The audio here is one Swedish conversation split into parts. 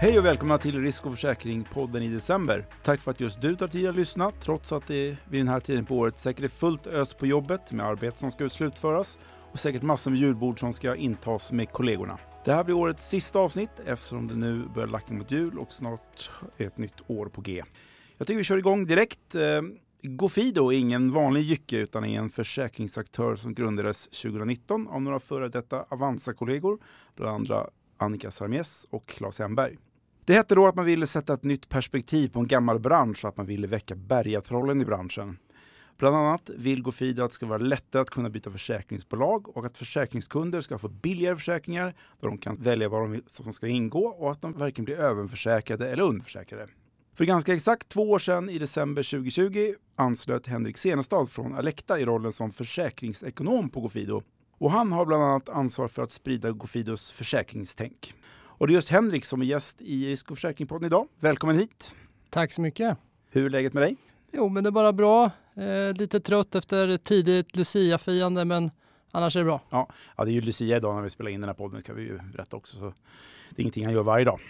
Hej och välkomna till Risk och försäkring-podden i december. Tack för att just du tar tid att lyssna, trots att det vid den här tiden på året säkert är fullt ös på jobbet med arbete som ska slutföras och säkert massor med julbord som ska intas med kollegorna. Det här blir årets sista avsnitt eftersom det nu börjar lacka mot jul och snart är ett nytt år på G. Jag tycker vi kör igång direkt. Eh, Gofido är ingen vanlig jycke utan är en försäkringsaktör som grundades 2019 av några före detta Avanza-kollegor, bland andra Annika Sarmies och Claes Hemberg. Det hette då att man ville sätta ett nytt perspektiv på en gammal bransch och att man ville väcka bergatrollen i branschen. Bland annat vill Gofido att det ska vara lättare att kunna byta försäkringsbolag och att försäkringskunder ska få billigare försäkringar där de kan välja vad de vill som ska ingå och att de varken blir överförsäkrade eller underförsäkrade. För ganska exakt två år sedan, i december 2020, anslöt Henrik Senestad från Alekta i rollen som försäkringsekonom på Gofido. Och han har bland annat ansvar för att sprida Gofidos försäkringstänk. Och det är just Henrik som är gäst i Risk och försäkringspodden idag. Välkommen hit! Tack så mycket! Hur är läget med dig? Jo, men det är bara bra. Eh, lite trött efter tidigt Lucia-firande, men annars är det bra. Ja, ja, det är ju Lucia idag när vi spelar in den här podden, ska vi ju berätta också. Så det är ingenting han gör varje dag.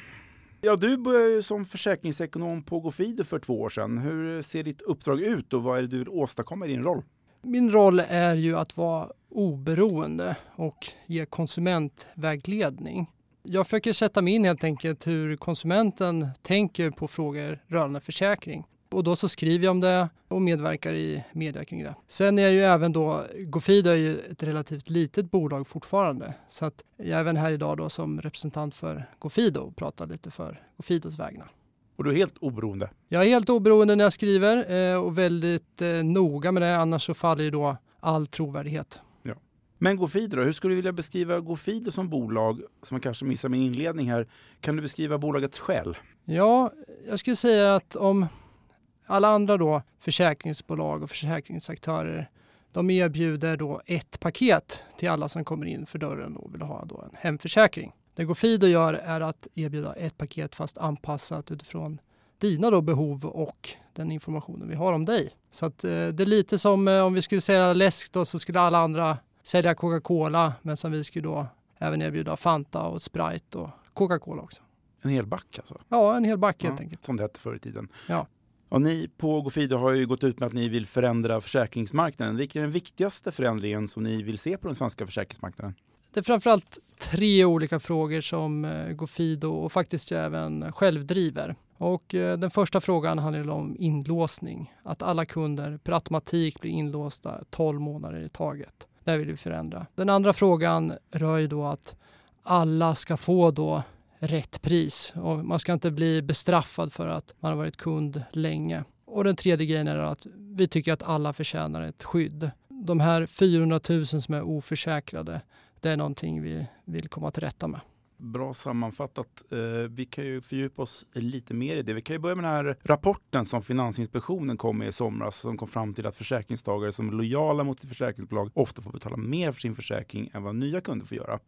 Ja, du började ju som försäkringsekonom på Gofido för två år sedan. Hur ser ditt uppdrag ut och vad är det du vill åstadkomma i din roll? Min roll är ju att vara oberoende och ge konsumentvägledning. Jag försöker sätta mig in helt enkelt hur konsumenten tänker på frågor rörande försäkring. Och då så skriver jag om det och medverkar i media kring det. Sen är jag ju även då, Gofido är ju ett relativt litet bolag fortfarande. Så att jag är även här idag då som representant för Gofido och pratar lite för Gofidos vägnar. Och du är helt oberoende? Jag är helt oberoende när jag skriver eh, och väldigt eh, noga med det. Annars så faller ju då all trovärdighet. Men Gofido då? Hur skulle du vilja beskriva Gofido som bolag? Som man kanske missar min inledning här. Kan du beskriva bolagets själ? Ja, jag skulle säga att om alla andra då försäkringsbolag och försäkringsaktörer de erbjuder då ett paket till alla som kommer in för dörren och vill ha då en hemförsäkring. Det Gofido gör är att erbjuda ett paket fast anpassat utifrån dina då behov och den informationen vi har om dig. Så att, eh, det är lite som eh, om vi skulle sälja läsk då så skulle alla andra sälja Coca-Cola men som vi skulle då även erbjuda Fanta och Sprite och Coca-Cola också. En hel back alltså? Ja, en hel back helt enkelt. Som det hette förr i tiden. Ja. Och ni på Gofido har ju gått ut med att ni vill förändra försäkringsmarknaden. Vilken är den viktigaste förändringen som ni vill se på den svenska försäkringsmarknaden? Det är framförallt tre olika frågor som eh, Gofido och faktiskt även själv driver. Och eh, den första frågan handlar om inlåsning. Att alla kunder per automatik blir inlåsta 12 månader i taget. Där vill vi förändra. Den andra frågan rör ju då att alla ska få då rätt pris och man ska inte bli bestraffad för att man har varit kund länge. Och den tredje grejen är att vi tycker att alla förtjänar ett skydd. De här 400 000 som är oförsäkrade, det är någonting vi vill komma till rätta med. Bra sammanfattat. Eh, vi kan ju fördjupa oss lite mer i det. Vi kan ju börja med den här rapporten som Finansinspektionen kom med i somras som kom fram till att försäkringstagare som är lojala mot sitt försäkringsbolag ofta får betala mer för sin försäkring än vad nya kunder får göra.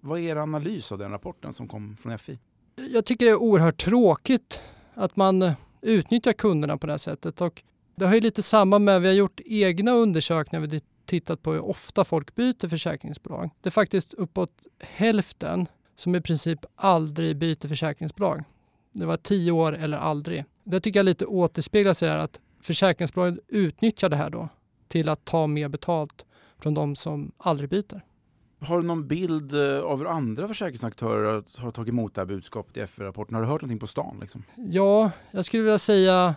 Vad är er analys av den rapporten som kom från FI? Jag tycker det är oerhört tråkigt att man utnyttjar kunderna på det här sättet. Och det har ju lite samma med, vi har gjort egna undersökningar, vi tittat på hur ofta folk byter försäkringsbolag. Det är faktiskt uppåt hälften som i princip aldrig byter försäkringsbolag. Det var tio år eller aldrig. Det tycker jag lite återspeglar sig där att försäkringsbolagen utnyttjar det här då till att ta mer betalt från de som aldrig byter. Har du någon bild eh, av hur andra försäkringsaktörer har tagit emot det här budskapet i FR-rapporten? Har du hört någonting på stan? Liksom? Ja, jag skulle vilja säga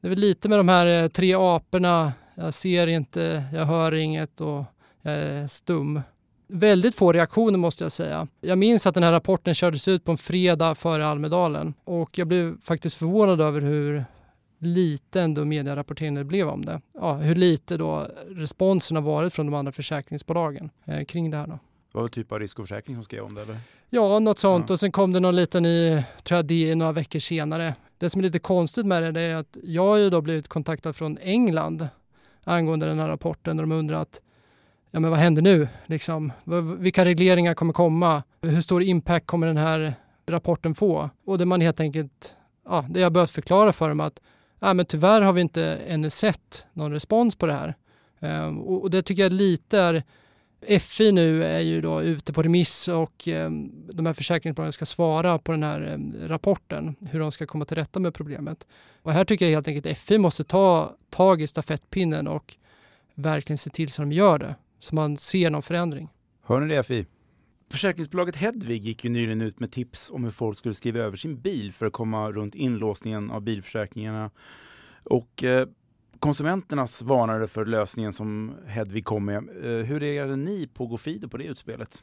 det är väl lite med de här eh, tre aporna. Jag ser inte, jag hör inget och jag är stum. Väldigt få reaktioner måste jag säga. Jag minns att den här rapporten kördes ut på en fredag före Almedalen och jag blev faktiskt förvånad över hur lite ändå medierapporteringen det blev om det. Ja, hur lite då responsen har varit från de andra försäkringsbolagen eh, kring det här. Då. Vad var det typ av risk och försäkring som skrev om det? Eller? Ja, något sånt. Ja. Och sen kom det någon liten i, tror jag det är några veckor senare. Det som är lite konstigt med det, det är att jag har ju då blivit kontaktad från England angående den här rapporten och de undrar att ja men vad händer nu? Liksom, vilka regleringar kommer komma? Hur stor impact kommer den här rapporten få? Och det man helt enkelt, ja, det jag börjat förklara för dem att ja, men tyvärr har vi inte ännu sett någon respons på det här. Ehm, och, och, det tycker jag lite är FI nu är ju då ute på remiss och eh, de här försäkringsbolagen ska svara på den här eh, rapporten, hur de ska komma till rätta med problemet. Och här tycker jag helt enkelt att FI måste ta tag i stafettpinnen och verkligen se till så de gör det, så man ser någon förändring. Hör ni det FI? Försäkringsbolaget Hedvig gick ju nyligen ut med tips om hur folk skulle skriva över sin bil för att komma runt inlåsningen av bilförsäkringarna. Och eh, konsumenternas varnade för lösningen som Hedvig kom med. Eh, hur reagerade ni på Gofido på det utspelet?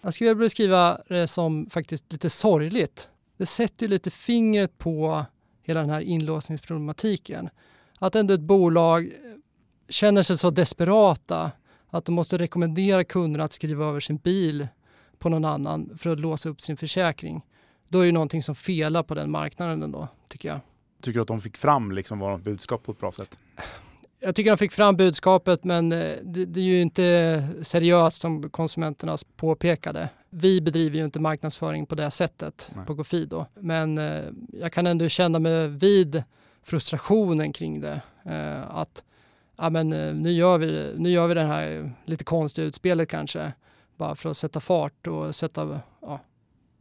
Jag skulle vilja beskriva det som faktiskt lite sorgligt. Det sätter ju lite fingret på hela den här inlåsningsproblematiken. Att ändå ett bolag känner sig så desperata att de måste rekommendera kunderna att skriva över sin bil på någon annan för att låsa upp sin försäkring. Då är det någonting som felar på den marknaden ändå, tycker jag. Tycker du att de fick fram liksom vårt budskap på ett bra sätt? Jag tycker de fick fram budskapet men eh, det, det, är ju inte seriöst som konsumenterna påpekade. Vi bedriver ju inte marknadsföring på det sättet Nej. på Gofido. Men eh, jag kan ändå känna mig vid frustrationen kring det. Eh, att ja, men, nu, gör vi, nu gör vi det här lite konstiga utspelet kanske. Bara för att sätta fart och sätta ja,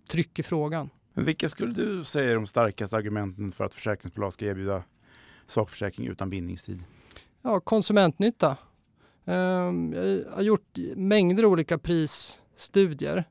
tryck i frågan. Men vilka skulle du säga är de starkaste argumenten för att försäkringsbolag ska erbjuda sakförsäkring utan bindningstid? Ja, konsumentnytta. Ehm, jag har gjort mängder olika prisstudier.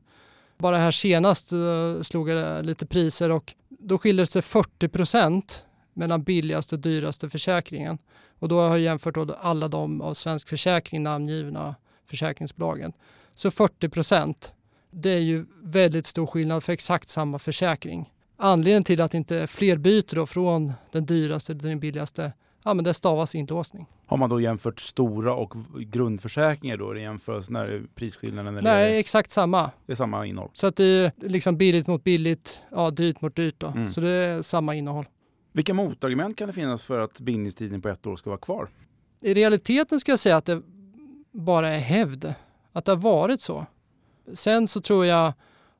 Bara här senast eh, slog jag lite priser och då skiljer det sig 40 procent mellan billigaste och dyraste försäkringen. Och då har jag jämfört alla de av Svensk Försäkring namngivna försäkringsbolagen. Så 40 procent det är ju väldigt stor skillnad för exakt samma försäkring. Anledningen till att inte fler byter då från den dyraste till den billigaste, ja men det stavas inlåsning. Har man då jämfört stora och grundförsäkringar då i jämförelse när prisskillnaden? Eller Nej, exakt samma. Det är samma innehåll? Så att det är liksom billigt mot billigt, ja dyrt mot dyrt då. Mm. Så det är samma innehåll. Vilka motargument kan det finnas för att bindningstiden på ett år ska vara kvar? I realiteten ska jag säga att det bara är hävd. Att det har varit så. Sen så tror jag,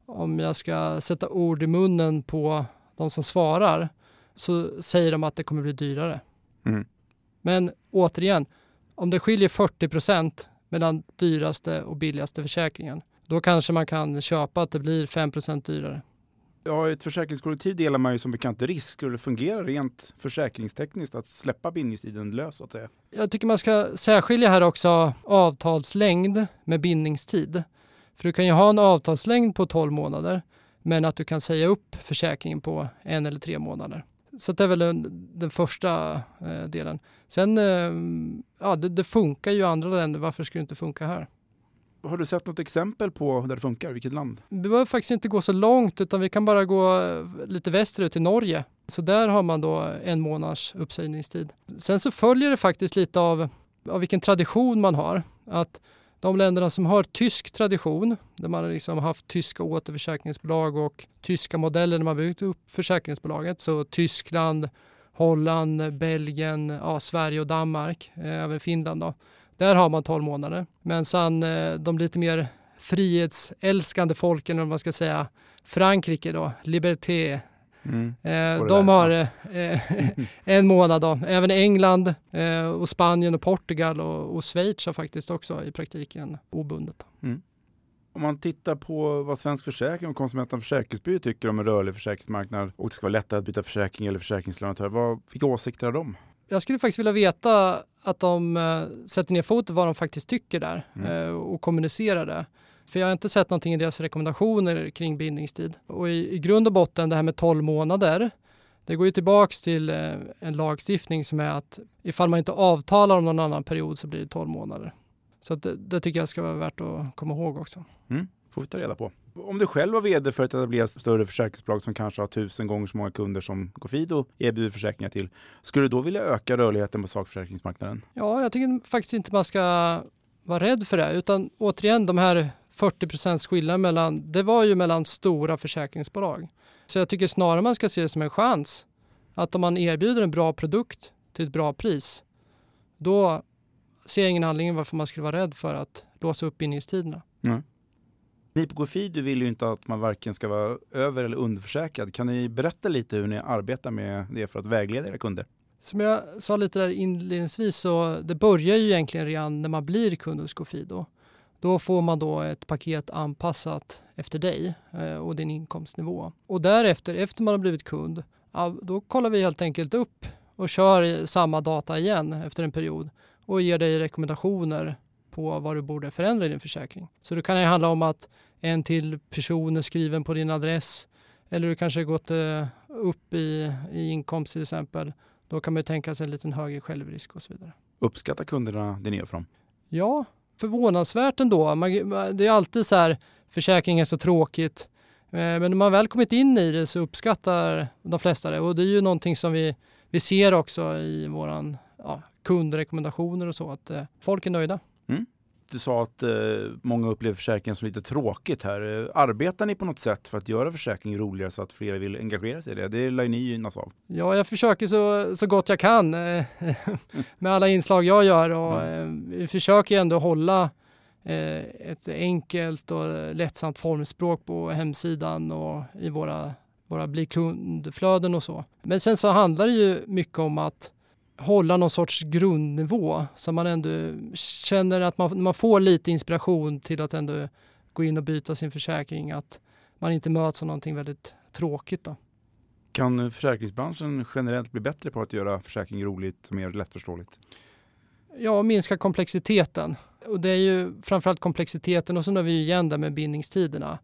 om jag ska sätta ord i munnen på de som svarar, så säger de att det kommer bli dyrare. Mm. Men återigen, om det skiljer 40 procent mellan dyraste och billigaste försäkringen, då kanske man kan köpa att det blir 5 procent dyrare. Ja, i ett försäkringskollektiv delar man ju som bekant risk. och det fungerar rent försäkringstekniskt att släppa bindningstiden lös så att säga? Jag tycker man ska särskilja här också avtalslängd med bindningstid. För du kan ju ha en avtalslängd på 12 månader men att du kan säga upp försäkringen på en eller tre månader. Så det är väl den, den första eh, delen. Sen, eh, ja det, det, funkar ju i andra länder. Varför skulle det inte funka här? Har du sett något exempel på där det funkar? Vilket land? Vi behöver faktiskt inte gå så långt utan vi kan bara gå eh, lite västerut till Norge. Så där har man då en månads uppsägningstid. Sen så följer det faktiskt lite av, av vilken tradition man har. Att de länderna som har tysk tradition, där man liksom har liksom haft tyska återförsäkringsbolag och tyska modeller när man byggt upp försäkringsbolaget, så Tyskland, Holland, Belgien, ja, Sverige och Danmark, eh, även Finland då. Där har man 12 månader. Men sen eh, de lite mer frihetsälskande folken, om man ska säga, Frankrike då, Liberté, Mm. Eh, de har eh, en månad då. Även England eh, och Spanien och Portugal och, och, Schweiz har faktiskt också i praktiken obundet. Mm. Om man tittar på vad Svensk Försäkring och Konsumenten Försäkringsbyrå tycker om en rörlig försäkringsmarknad och det ska vara lättare att byta försäkring eller försäkringsleverantör. Vad, vilka åsikter har de? Jag skulle faktiskt vilja veta att de äh, sätter ner foten vad de faktiskt tycker där mm. äh, och kommunicerar det. För jag har inte sett någonting i deras rekommendationer kring bindningstid. Och i, i grund och botten det här med 12 månader, det går ju tillbaks till eh, en lagstiftning som är att ifall man inte avtalar om någon annan period så blir det 12 månader. Så det, det, tycker jag ska vara värt att komma ihåg också. Mm, får vi ta reda på. Om du själv var vd för ett etablerat större försäkringsbolag som kanske har tusen gånger så många kunder som Gofido erbjuder försäkringar till, skulle du då vilja öka rörligheten på sakförsäkringsmarknaden? Ja, jag tycker faktiskt inte man ska vara rädd för det, utan återigen de här 40 procents skillnad mellan, det var ju mellan stora försäkringsbolag. Så jag tycker snarare man ska se det som en chans. Att om man erbjuder en bra produkt till ett bra pris, då ser jag ingen anledning varför man skulle vara rädd för att låsa upp bindningstiderna. Mm. Ni på Gofidu vill ju inte att man varken ska vara över eller underförsäkrad. Kan ni berätta lite hur ni arbetar med det för att vägleda era kunder? Som jag sa lite där inledningsvis så det börjar ju egentligen redan när man blir kund hos Gofido. Då får man då ett paket anpassat efter dig eh, och din inkomstnivå. Och därefter, efter man har blivit kund, då kollar vi helt enkelt upp och kör samma data igen efter en period och ger dig rekommendationer på vad du borde förändra i din försäkring. Så det kan ju handla om att en till person är skriven på din adress eller du kanske gått eh, upp i, i inkomst till exempel. Då kan man tänka sig en lite högre självrisk och så vidare. Uppskattar kunderna det ni gör för dem? Ja, förvånansvärt ändå. Man, det är alltid så här, försäkring är så tråkigt. Eh, men när man väl kommit in i det så uppskattar de flesta det och det är ju någonting som vi, vi ser också i våran ja, kundrekommendationer och så att eh, folk är nöjda. Du sa att eh, många upplever försäkringen som lite tråkigt här. Arbetar ni på något sätt för att göra försäkring roligare så att fler vill engagera sig i det? Det lär ni gynnas av. Ja, jag försöker så, så gott jag kan eh, med alla inslag jag gör och mm. vi försöker ändå hålla eh, ett enkelt och lättsamt formspråk på hemsidan och i våra, våra bli kundflöden och så. Men sen så handlar det ju mycket om att hålla någon sorts grundnivå så man ändå känner att man, man får lite inspiration till att ändå gå in och byta sin försäkring. Att man inte möts av någonting väldigt tråkigt. Då. Kan försäkringsbranschen generellt bli bättre på att göra försäkring roligt och mer lättförståeligt? Ja, minska komplexiteten. Och det är ju framförallt komplexiteten och så har vi ju igen där med bindningstiderna.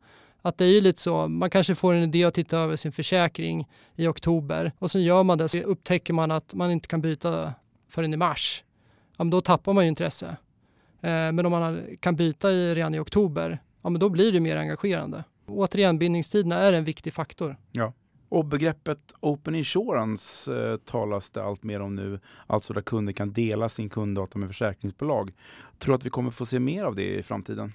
Att det är ju lite så, man kanske får en idé att titta över sin försäkring i oktober och sen gör man det så upptäcker man att man inte kan byta förrän i mars. Ja, men då tappar man ju intresse. Eh, men om man kan byta i, redan i oktober, ja, men då blir det mer engagerande. Återigen, bindningstiderna är en viktig faktor. Ja. Och begreppet open insurance eh, talas det allt mer om nu, alltså där kunder kan dela sin kunddata med försäkringsbolag. Tror du att vi kommer få se mer av det i framtiden?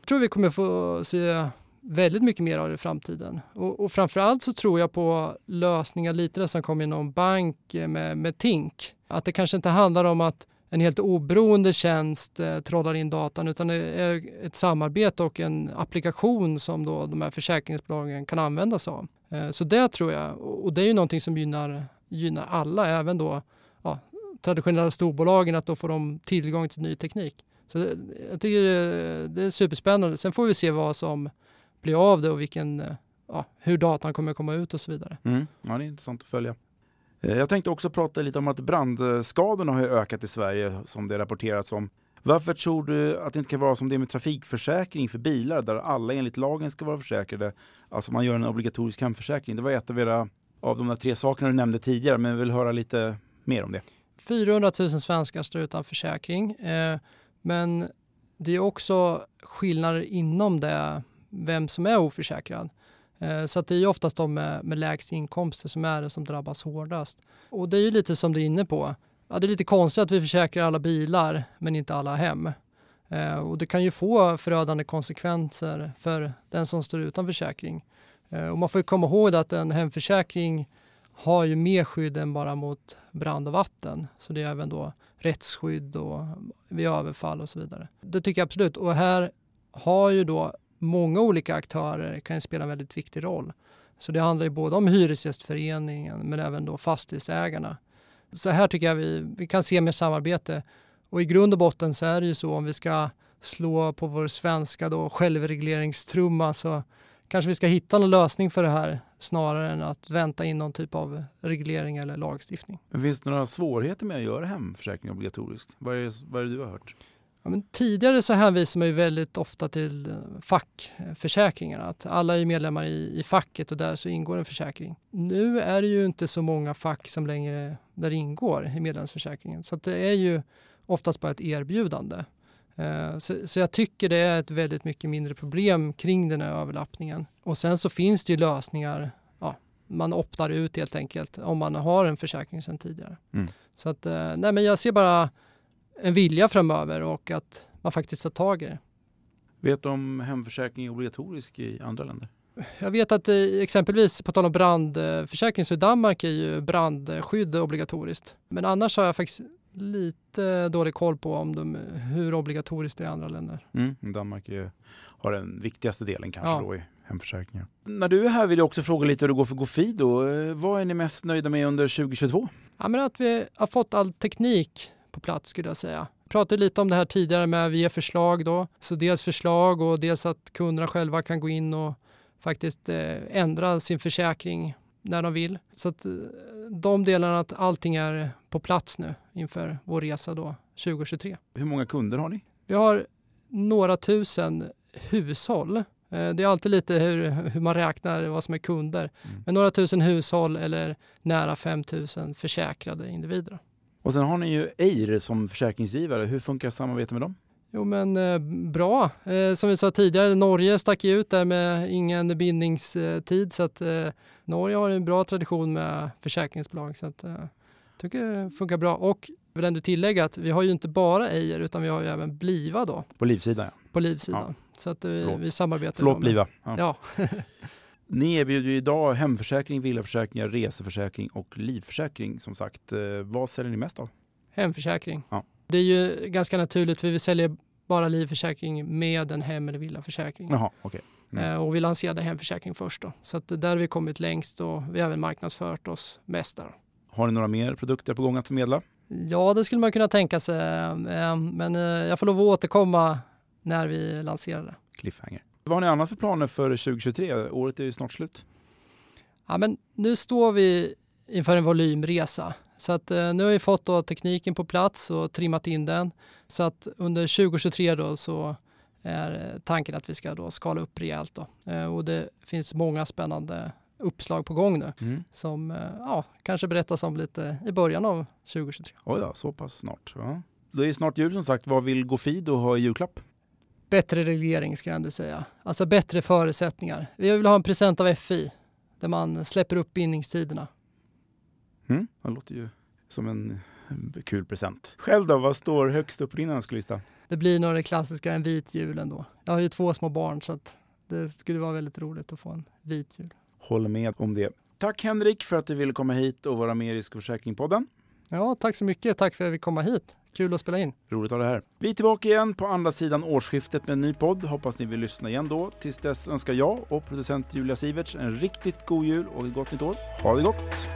Jag tror vi kommer få se väldigt mycket mer av det i framtiden. Och, och framförallt så tror jag på lösningar lite det som kommer inom bank eh, med, med Tink. Att det kanske inte handlar om att en helt oberoende tjänst eh, trollar in datan utan det är ett samarbete och en applikation som då de här försäkringsbolagen kan använda sig av. Eh, så det tror jag, och det är ju någonting som gynnar, gynnar alla, även då ja, traditionella storbolagen, att då får de tillgång till ny teknik. Så det, jag tycker det, det är superspännande. Sen får vi se vad som blir av det och vilken, eh, ja, hur datan kommer komma ut och så vidare. Mm. Ja, det är intressant att följa. Eh, jag tänkte också prata lite om att brandskadorna har ökat i Sverige som det rapporterats om. Varför tror du att det inte kan vara som det är med trafikförsäkring för bilar där alla enligt lagen ska vara försäkrade? Alltså man gör en obligatorisk hemförsäkring. Det var ett av, era, av de där tre sakerna du nämnde tidigare men jag vill höra lite mer om det. 400 000 svenskar står utan försäkring. Eh, men det är också skillnader inom det vem som är oförsäkrad. Eh, så att det är oftast de med, med lägst inkomster som är det som drabbas hårdast. Och det är ju lite som du är inne på. Ja, det är lite konstigt att vi försäkrar alla bilar men inte alla hem. Eh, och det kan ju få förödande konsekvenser för den som står utan försäkring. Eh, och man får komma ihåg att en hemförsäkring har ju mer skydd än bara mot brand och vatten. Så det är även då rättsskydd och vid överfall och så vidare. Det tycker jag absolut. Och här har ju då många olika aktörer kan spela en väldigt viktig roll. Så det handlar ju både om Hyresgästföreningen men även då fastighetsägarna. Så här tycker jag vi, vi kan se mer samarbete. Och i grund och botten så är det ju så om vi ska slå på vår svenska då självregleringstrumma så kanske vi ska hitta en lösning för det här snarare än att vänta in någon typ av reglering eller lagstiftning. Men finns det några svårigheter med att göra hemförsäkring obligatoriskt? Vad är vad är det du har hört? Ja, men tidigare så hänvisar man ju väldigt ofta till eh, fackförsäkringarna. Att alla är medlemmar i, i facket och där så ingår en försäkring. Nu är det ju inte så många fack som längre där ingår i medlemsförsäkringen. Så det är ju oftast bara ett erbjudande. Eh, så, så, jag tycker det är ett väldigt mycket mindre problem kring den här överlappningen. Och sen så finns det ju lösningar. Ja, man optar ut helt enkelt om man har en försäkring sedan tidigare. Mm. Så att, eh, nej men jag ser bara en vilja framöver och att man faktiskt tar tag i det. Vet du om hemförsäkring är obligatorisk i andra länder? Jag vet att exempelvis på tal om brandförsäkring så i Danmark är ju brandskydd obligatoriskt. Men annars har jag faktiskt lite dålig koll på om de, hur obligatoriskt det är i andra länder. Mm, Danmark är, har den viktigaste delen kanske ja. då i hemförsäkringar. När du är här vill jag också fråga lite hur det går för Gofido. Vad är ni mest nöjda med under 2022? Ja, men att vi har fått all teknik på plats skulle jag säga. pratade lite om det här tidigare med via förslag då. Så dels förslag och dels att kunderna själva kan gå in och faktiskt eh, ändra sin försäkring när de vill. Så att eh, de delarna, att allting är på plats nu inför vår resa då 2023. Hur många kunder har ni? Vi har några tusen hushåll. Eh, Det är alltid lite hur, hur man räknar vad som är kunder. Mm. Men några tusen hushåll eller nära 5 000 försäkrade individer. Och sen har ni ju Eir som försäkringsgivare. Hur funkar samarbetet med dem? Jo men eh, bra. Eh, som vi sa tidigare, Norge stack ju ut där med ingen bindningstid så att eh, Norge har en bra tradition med försäkringsbolag så att eh, jag tycker det funkar bra. Och vill ändå tillägga att vi har ju inte bara Eir utan vi har ju även Bliva då På livsidan ja. på livsidan. Så att vi, Förlåt. vi samarbetar. Förlåt med- Bliva. Ja. Ja, Ni erbjuder ju idag hemförsäkring, villaförsäkringar, reseförsäkring och livförsäkring som sagt. Eh, vad säljer ni mest av? hemförsäkring. Ja. Det är ju ganska naturligt för vi säljer bara livförsäkring med en hem eller villaförsäkring. Jaha, okej. Mm. Eh, Och vi lanserade hemförsäkring först då. Så där har vi kommit längst och vi har även marknadsfört oss mest där. Har ni några mer produkter på gång att förmedla? Ja, det skulle man kunna tänka sig. eh, Men jag får lov att återkomma när vi lanserar det. Cliffhanger. Vad har ni annat för planer för 2023? Året är ju snart slut. Ja, men nu står vi inför en volymresa. Så att, eh, nu har vi fått då tekniken på plats och trimmat in den. Så att under 2023 då så är eh, tanken att vi ska då skala upp rejält. Då. Eh, och det finns många spännande uppslag på gång nu Mm. som eh, ja, kanske berättas om lite i början av 2023. Oj då, så pass snart. Ja. Det är snart jul som sagt. Vad vill Gofido ha i julklapp? Bättre reglering ska jag ändå säga. Alltså bättre förutsättningar. Vi vill ha en present av FI där man släpper upp bindningstiderna. Mm. Det låter ju som en kul present. Själv då, vad står högst upp på din önskelista? Det blir nog det klassiska, en vit jul ändå. Jag har ju två små barn så att det skulle vara väldigt roligt att få en vit jul. Håller med om det. Tack Henrik för att du ville komma hit och vara med i Risk och försäkringspodden. Ja, tack så mycket. Tack för att vi kom hit. Kul att spela in. Roligt att ha det här. Vi är tillbaka igen på andra sidan årsskiftet med en ny podd. Hoppas ni vill lyssna igen då. Tills dess önskar jag och producent Julia Siverts en riktigt god jul och ett gott nytt år. Ha det gott!